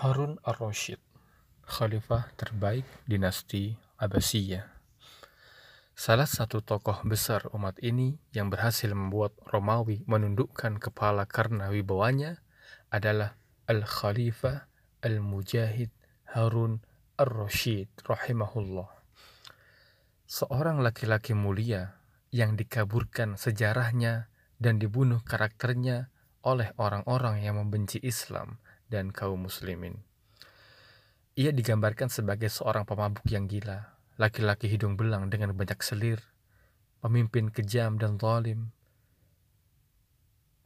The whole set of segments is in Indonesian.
Harun ar-Rasyid, khalifah terbaik dinasti Abbasiyah. Salah satu tokoh besar umat ini yang berhasil membuat Romawi menundukkan kepala karena wibawanya adalah Al-Khalifah Al-Mujahid Harun ar-Rasyid rahimahullah. Seorang laki-laki mulia yang dikaburkan sejarahnya dan dibunuh karakternya oleh orang-orang yang membenci Islam dan kaum muslimin. Ia digambarkan sebagai seorang pemabuk yang gila, laki-laki hidung belang dengan banyak selir, pemimpin kejam dan zalim.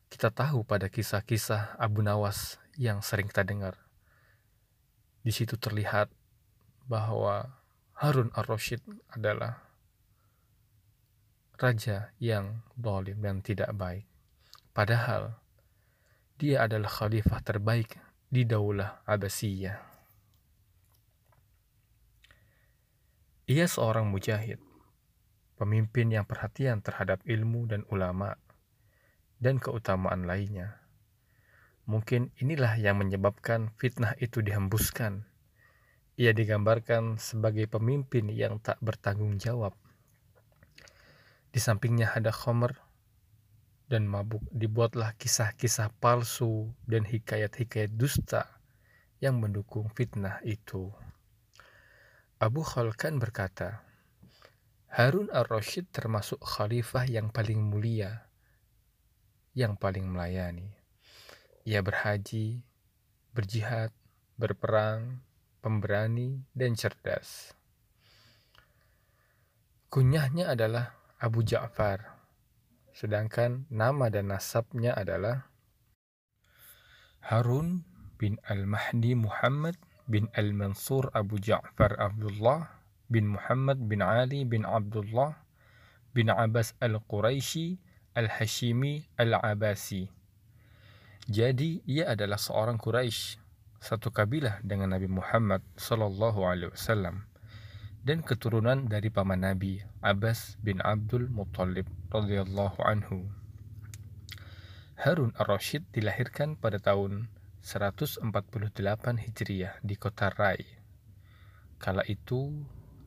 Kita tahu pada kisah-kisah Abu Nawas yang sering kita dengar. Di situ terlihat bahwa Harun ar-Rasyid adalah raja yang zalim dan tidak baik. Padahal dia adalah khalifah terbaik di Daulah Abbasiyah. Ia seorang mujahid, pemimpin yang perhatian terhadap ilmu dan ulama, dan keutamaan lainnya. Mungkin inilah yang menyebabkan fitnah itu dihembuskan. Ia digambarkan sebagai pemimpin yang tak bertanggung jawab. Di sampingnya ada Khomer dan mabuk dibuatlah kisah-kisah palsu dan hikayat-hikayat dusta yang mendukung fitnah itu. Abu Khalkan berkata, Harun ar-Rasyid termasuk khalifah yang paling mulia, yang paling melayani. Ia berhaji, berjihad, berperang, pemberani, dan cerdas. Kunyahnya adalah Abu Ja'far, sedangkan nama dan nasabnya adalah Harun bin Al-Mahdi Muhammad bin Al-Mansur Abu Ja'far Abdullah bin Muhammad bin Ali bin Abdullah bin Abbas Al-Quraisy Al-Hashimi Al-Abasi. Jadi ia adalah seorang Quraisy, satu kabilah dengan Nabi Muhammad sallallahu alaihi wasallam dan keturunan dari paman Nabi Abbas bin Abdul Muttalib radhiyallahu anhu. Harun ar-Rasyid dilahirkan pada tahun 148 Hijriah di kota Rai. Kala itu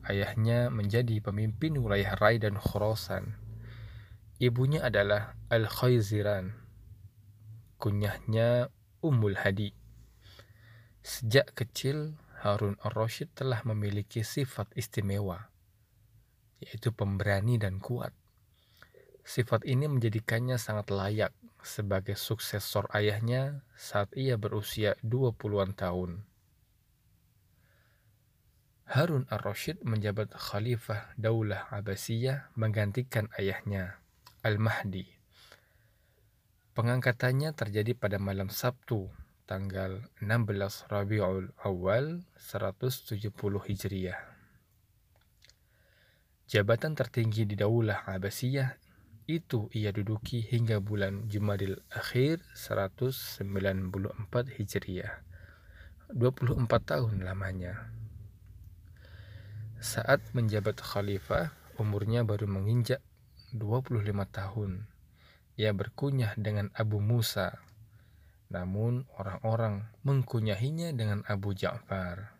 ayahnya menjadi pemimpin wilayah Rai dan Khurasan. Ibunya adalah Al-Khayziran. Kunyahnya Ummul Hadi. Sejak kecil Harun ar-Rasyid telah memiliki sifat istimewa, yaitu pemberani dan kuat. Sifat ini menjadikannya sangat layak sebagai suksesor ayahnya saat ia berusia 20-an tahun. Harun ar-Rasyid menjabat khalifah Daulah Abbasiyah menggantikan ayahnya, Al-Mahdi. Pengangkatannya terjadi pada malam Sabtu tanggal 16 Rabiul Awal 170 Hijriah. Jabatan tertinggi di Daulah Abbasiyah itu ia duduki hingga bulan Jumadil Akhir 194 Hijriah. 24 tahun lamanya. Saat menjabat khalifah, umurnya baru menginjak 25 tahun. Ia berkunyah dengan Abu Musa namun orang-orang mengkunyahinya dengan Abu Ja'far.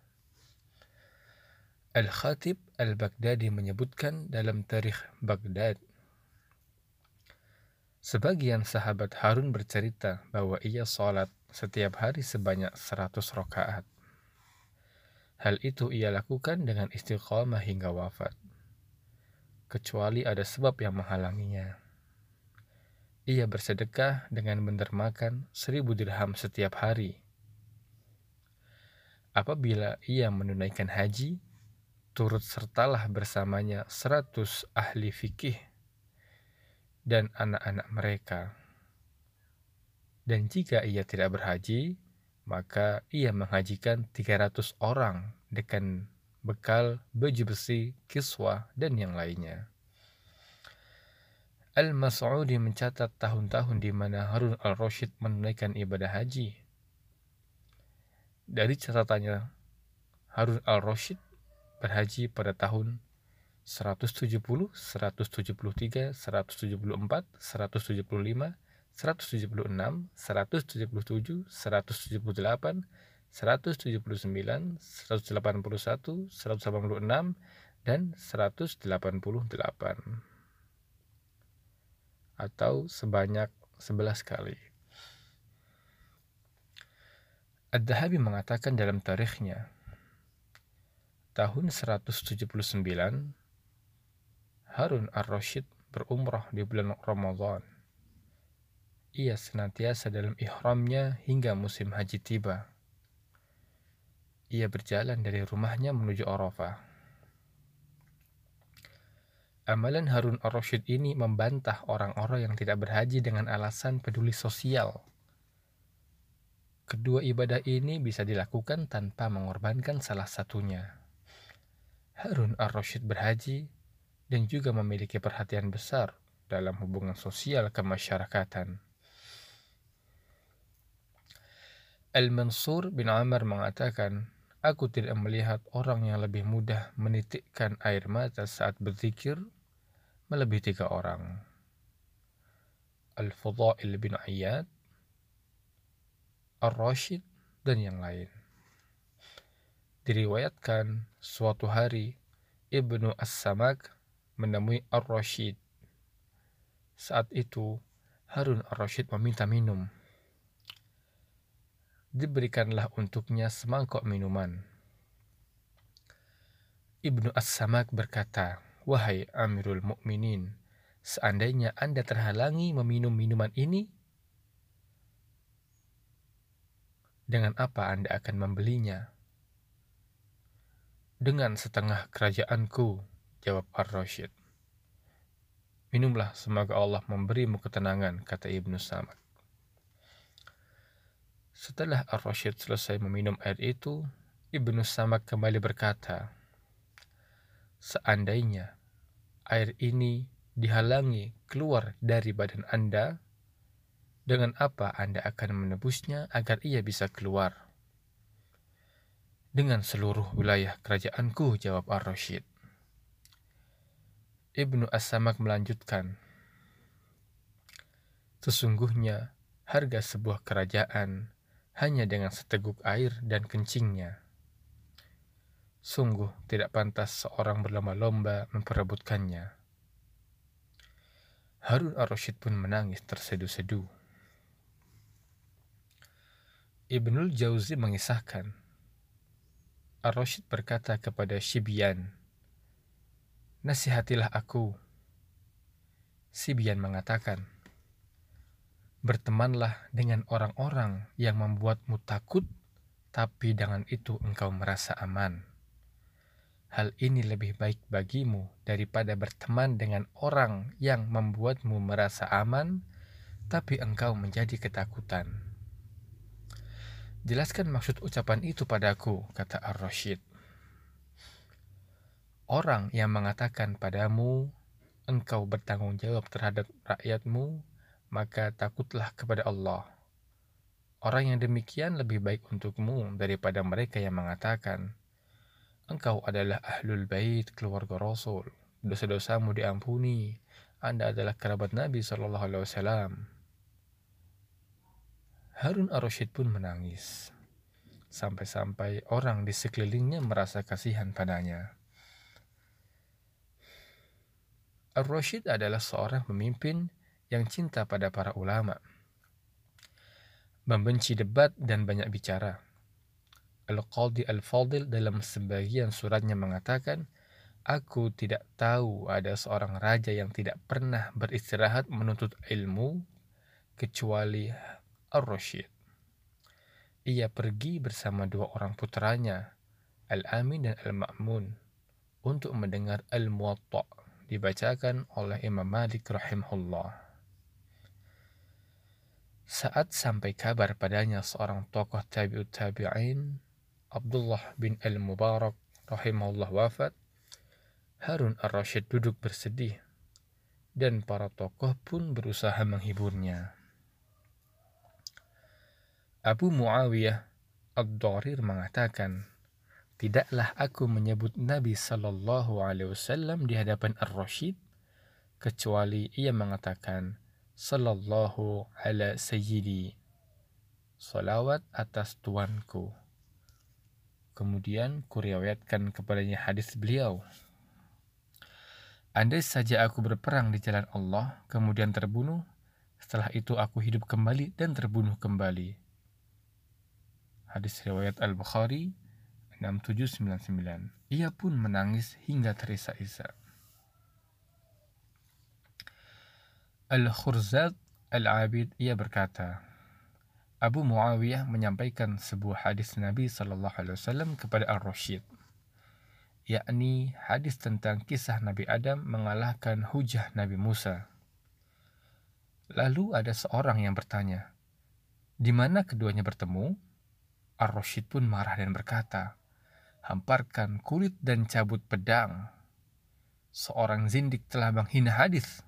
Al-Khatib Al-Baghdadi menyebutkan dalam tarikh Baghdad Sebagian sahabat Harun bercerita bahwa ia sholat setiap hari sebanyak 100 rakaat. Hal itu ia lakukan dengan istiqamah hingga wafat. Kecuali ada sebab yang menghalanginya. Ia bersedekah dengan mendermakan seribu dirham setiap hari. Apabila ia menunaikan haji, turut sertalah bersamanya seratus ahli fikih dan anak-anak mereka. Dan jika ia tidak berhaji, maka ia menghajikan 300 orang dengan bekal baju besi, kiswah, dan yang lainnya. Al-Mas'udi mencatat tahun-tahun di mana Harun al-Rashid menunaikan ibadah haji. Dari catatannya, Harun al-Rashid berhaji pada tahun 170, 173, 174, 175, 176, 177, 178, 179, 181, 186, dan 188 atau sebanyak 11 kali. Ad-Dahabi mengatakan dalam tarikhnya, tahun 179, Harun ar-Rashid berumrah di bulan Ramadan. Ia senantiasa dalam ihramnya hingga musim haji tiba ia berjalan dari rumahnya menuju Arafah. Amalan Harun ar-Rasyid ini membantah orang-orang yang tidak berhaji dengan alasan peduli sosial. Kedua ibadah ini bisa dilakukan tanpa mengorbankan salah satunya. Harun ar-Rasyid berhaji dan juga memiliki perhatian besar dalam hubungan sosial kemasyarakatan. Al-Mansur bin Amr mengatakan, Aku tidak melihat orang yang lebih mudah menitikkan air mata saat berzikir melebihi tiga orang. Al-Fudail bin Ayyad, Ar-Rashid, dan yang lain. Diriwayatkan suatu hari Ibnu As-Samak menemui Ar-Rashid. Saat itu Harun Ar-Rashid meminta minum diberikanlah untuknya semangkok minuman. Ibnu As-Samak berkata, Wahai Amirul Mukminin, seandainya Anda terhalangi meminum minuman ini, dengan apa Anda akan membelinya? Dengan setengah kerajaanku, jawab Ar-Rashid. Minumlah, semoga Allah memberimu ketenangan, kata Ibnu Samak. Setelah Ar-Rashid selesai meminum air itu, Ibnu Samak kembali berkata, Seandainya air ini dihalangi keluar dari badan Anda, dengan apa Anda akan menebusnya agar ia bisa keluar? Dengan seluruh wilayah kerajaanku, jawab Ar-Rashid. Ibnu As-Samak melanjutkan, Sesungguhnya harga sebuah kerajaan hanya dengan seteguk air dan kencingnya. Sungguh tidak pantas seorang berlomba-lomba memperebutkannya. Harun ar-Rasyid pun menangis terseduh-seduh. Ibnul Jauzi mengisahkan, Ar-Rasyid berkata kepada Shibian, Nasihatilah aku. Sibian mengatakan, Bertemanlah dengan orang-orang yang membuatmu takut, tapi dengan itu engkau merasa aman. Hal ini lebih baik bagimu daripada berteman dengan orang yang membuatmu merasa aman, tapi engkau menjadi ketakutan. Jelaskan maksud ucapan itu padaku, kata Ar-Rashid. Orang yang mengatakan padamu, engkau bertanggung jawab terhadap rakyatmu, maka takutlah kepada Allah. Orang yang demikian lebih baik untukmu daripada mereka yang mengatakan, Engkau adalah ahlul bait keluarga Rasul, dosa-dosamu diampuni, Anda adalah kerabat Nabi Shallallahu Alaihi Wasallam. Harun ar-Rasyid pun menangis. Sampai-sampai orang di sekelilingnya merasa kasihan padanya. Ar-Rasyid adalah seorang pemimpin yang cinta pada para ulama, membenci debat dan banyak bicara. Al-Qadhi Al-Fadil dalam sebagian suratnya mengatakan, Aku tidak tahu ada seorang raja yang tidak pernah beristirahat menuntut ilmu kecuali Ar-Rashid. Ia pergi bersama dua orang putranya, Al-Amin dan Al-Ma'mun, untuk mendengar Al-Muwatta dibacakan oleh Imam Malik rahimahullah. Saat sampai kabar padanya seorang tokoh tabi'ut tabi'in, Abdullah bin Al-Mubarak rahimahullah wafat, Harun ar-Rasyid duduk bersedih, dan para tokoh pun berusaha menghiburnya. Abu Muawiyah Ad-Dharir mengatakan, Tidaklah aku menyebut Nabi Sallallahu Alaihi Wasallam di hadapan Ar-Rasyid, kecuali ia mengatakan, Sallallahu ala sayyidi Salawat atas tuanku kemudian kuriwayatkan kepadanya hadis beliau. Andai saja aku berperang di jalan Allah, kemudian terbunuh, setelah itu aku hidup kembali dan terbunuh kembali. Hadis riwayat Al-Bukhari 6799. Ia pun menangis hingga terisak-isak. Al-Khurzad Al-Abid ia berkata, Abu Muawiyah menyampaikan sebuah hadis Nabi Shallallahu Alaihi Wasallam kepada Ar-Rashid, yakni hadis tentang kisah Nabi Adam mengalahkan hujah Nabi Musa. Lalu ada seorang yang bertanya, di mana keduanya bertemu? Ar-Rashid pun marah dan berkata, hamparkan kulit dan cabut pedang. Seorang zindik telah menghina hadis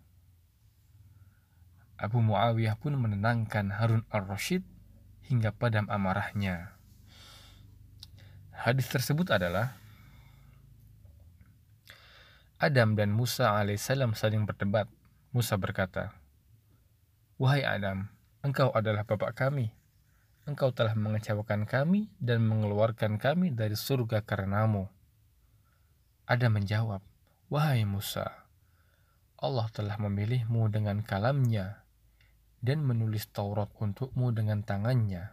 Abu Muawiyah pun menenangkan Harun al-Rashid hingga padam amarahnya. Hadis tersebut adalah Adam dan Musa alaihissalam saling berdebat. Musa berkata, Wahai Adam, engkau adalah bapak kami. Engkau telah mengecewakan kami dan mengeluarkan kami dari surga karenamu. Adam menjawab, Wahai Musa, Allah telah memilihmu dengan kalamnya dan menulis Taurat untukmu dengan tangannya.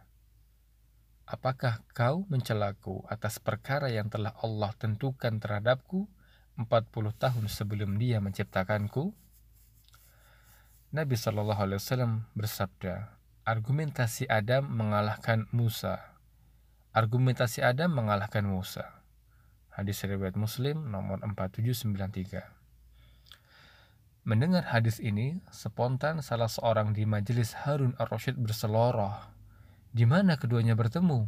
Apakah kau mencelaku atas perkara yang telah Allah tentukan terhadapku 40 tahun sebelum dia menciptakanku? Nabi Shallallahu Alaihi Wasallam bersabda, argumentasi Adam mengalahkan Musa. Argumentasi Adam mengalahkan Musa. Hadis riwayat Muslim nomor 4793. Mendengar hadis ini, spontan salah seorang di majelis Harun ar-Rasyid berseloroh. Di mana keduanya bertemu?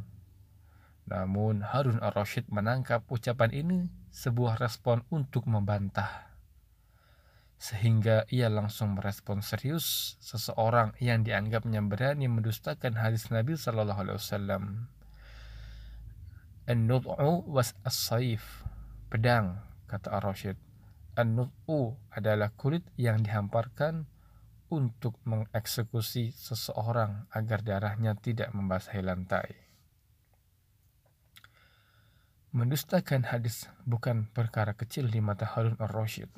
Namun Harun ar-Rasyid menangkap ucapan ini sebuah respon untuk membantah. Sehingga ia langsung merespon serius seseorang yang dianggapnya berani mendustakan hadis Nabi Shallallahu Alaihi Wasallam. An-nud'u was as-saif. Pedang, kata ar-Rasyid An-nut'u adalah kulit yang dihamparkan untuk mengeksekusi seseorang agar darahnya tidak membasahi lantai. Mendustakan hadis bukan perkara kecil di mata Harun al-Rashid.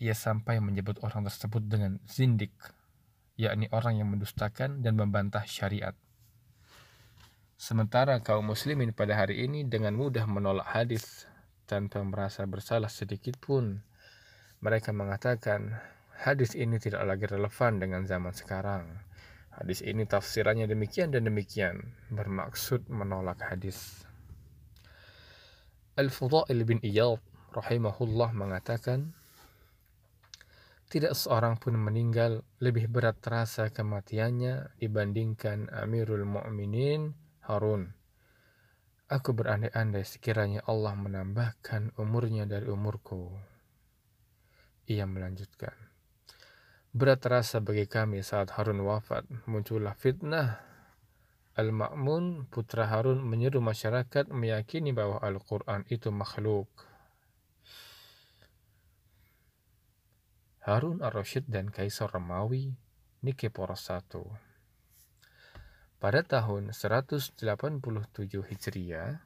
Ia sampai menyebut orang tersebut dengan zindik, yakni orang yang mendustakan dan membantah syariat. Sementara kaum muslimin pada hari ini dengan mudah menolak hadis tanpa merasa bersalah sedikit pun. Mereka mengatakan, hadis ini tidak lagi relevan dengan zaman sekarang. Hadis ini tafsirannya demikian dan demikian, bermaksud menolak hadis. Al-Fudail bin Iyad rahimahullah mengatakan, tidak seorang pun meninggal lebih berat terasa kematiannya dibandingkan Amirul Mu'minin Harun Aku berandai-andai sekiranya Allah menambahkan umurnya dari umurku. Ia melanjutkan. Berat terasa bagi kami saat Harun wafat, muncullah fitnah. Al-Ma'mun, putra Harun, menyeru masyarakat meyakini bahwa Al-Quran itu makhluk. Harun ar-Rasyid dan Kaisar Romawi, Nike Poros I. Pada tahun 187 Hijriah,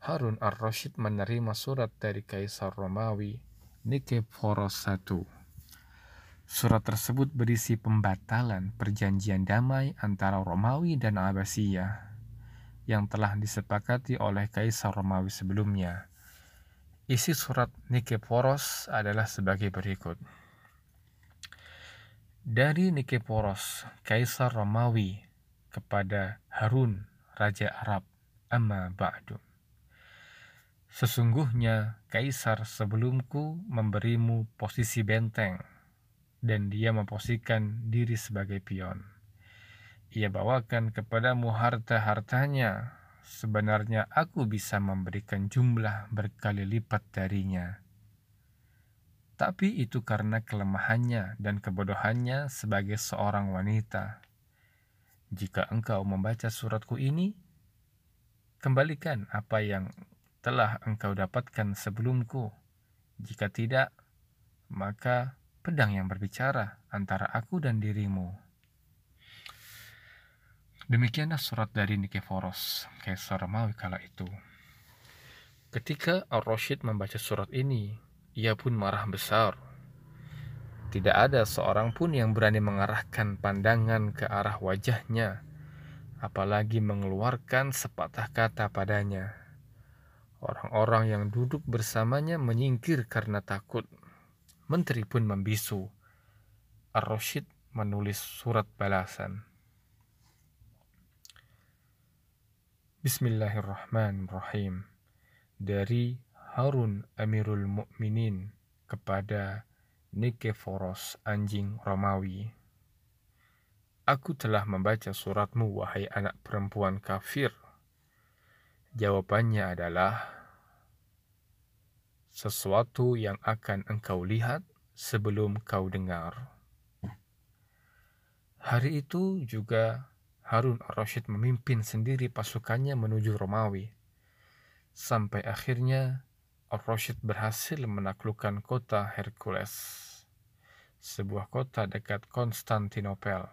Harun ar-Rashid menerima surat dari Kaisar Romawi Nikeforos I. Surat tersebut berisi pembatalan perjanjian damai antara Romawi dan Abbasiyah yang telah disepakati oleh Kaisar Romawi sebelumnya. Isi surat Nikeforos adalah sebagai berikut dari Nikeporos, Kaisar Romawi, kepada Harun, Raja Arab, amma ba'du. Sesungguhnya Kaisar sebelumku memberimu posisi benteng, dan dia memposisikan diri sebagai pion. Ia bawakan kepadamu harta-hartanya, sebenarnya aku bisa memberikan jumlah berkali lipat darinya tapi itu karena kelemahannya dan kebodohannya sebagai seorang wanita. Jika engkau membaca suratku ini, kembalikan apa yang telah engkau dapatkan sebelumku. Jika tidak, maka pedang yang berbicara antara aku dan dirimu. Demikianlah surat dari Nikeforos, Kaisar Romawi kala itu. Ketika Ar-Rashid membaca surat ini, ia pun marah besar. Tidak ada seorang pun yang berani mengarahkan pandangan ke arah wajahnya, apalagi mengeluarkan sepatah kata padanya. Orang-orang yang duduk bersamanya menyingkir karena takut. Menteri pun membisu. Ar-Rashid menulis surat balasan. Bismillahirrahmanirrahim. Dari Harun Amirul Mukminin kepada Nikeforos anjing Romawi. Aku telah membaca suratmu wahai anak perempuan kafir. Jawabannya adalah sesuatu yang akan engkau lihat sebelum kau dengar. Hari itu juga Harun ar-Rasyid memimpin sendiri pasukannya menuju Romawi. Sampai akhirnya ar-Rasyid berhasil menaklukkan kota Hercules, sebuah kota dekat Konstantinopel.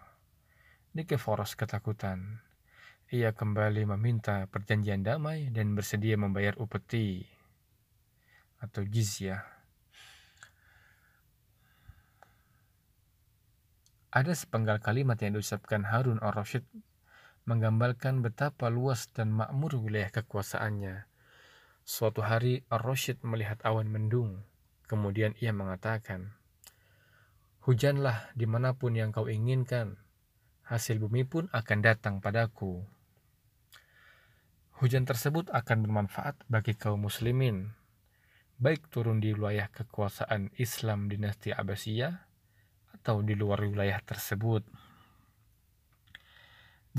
Nikeforos ketakutan. Ia kembali meminta perjanjian damai dan bersedia membayar upeti atau jizyah. Ada sepenggal kalimat yang diucapkan Harun al-Rashid menggambarkan betapa luas dan makmur wilayah kekuasaannya. Suatu hari Ar-Rashid melihat awan mendung, kemudian ia mengatakan, Hujanlah di mana pun yang kau inginkan, hasil bumi pun akan datang padaku. Hujan tersebut akan bermanfaat bagi kaum muslimin, baik turun di wilayah kekuasaan Islam dinasti Abbasiyah atau di luar wilayah tersebut.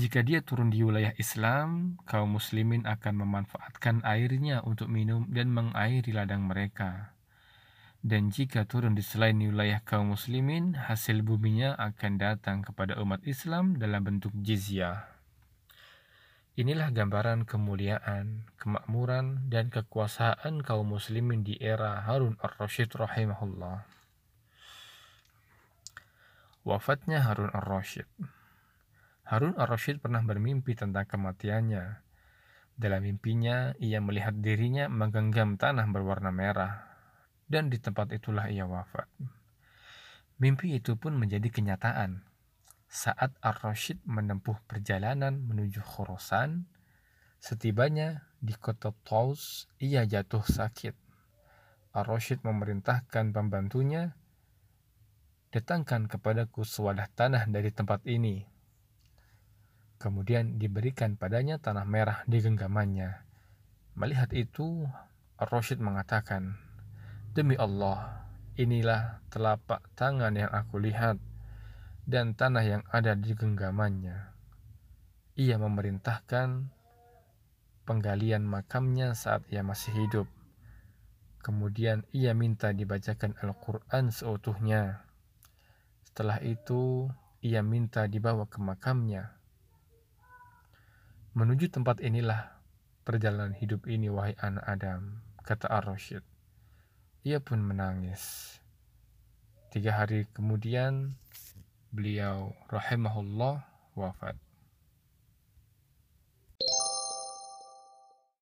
Jika dia turun di wilayah Islam, kaum muslimin akan memanfaatkan airnya untuk minum dan mengairi ladang mereka. Dan jika turun di selain wilayah kaum muslimin, hasil buminya akan datang kepada umat Islam dalam bentuk jizyah. Inilah gambaran kemuliaan, kemakmuran, dan kekuasaan kaum muslimin di era Harun ar-Rasyid rahimahullah. Wafatnya Harun ar-Rasyid. Harun ar-Rasyid pernah bermimpi tentang kematiannya. Dalam mimpinya, ia melihat dirinya menggenggam tanah berwarna merah, dan di tempat itulah ia wafat. Mimpi itu pun menjadi kenyataan. Saat ar-Rasyid menempuh perjalanan menuju Khurasan, setibanya di kota Taus, ia jatuh sakit. Ar-Rasyid memerintahkan pembantunya datangkan kepadaku sewadah tanah dari tempat ini. Kemudian diberikan padanya tanah merah di genggamannya. Melihat itu, Ar-Rashid mengatakan, Demi Allah, inilah telapak tangan yang aku lihat dan tanah yang ada di genggamannya. Ia memerintahkan penggalian makamnya saat ia masih hidup. Kemudian ia minta dibacakan Al-Quran seutuhnya. Setelah itu, ia minta dibawa ke makamnya. Menuju tempat inilah perjalanan hidup ini, wahai anak Adam, kata Ar-Rashid. Ia pun menangis. Tiga hari kemudian, beliau rahimahullah wafat.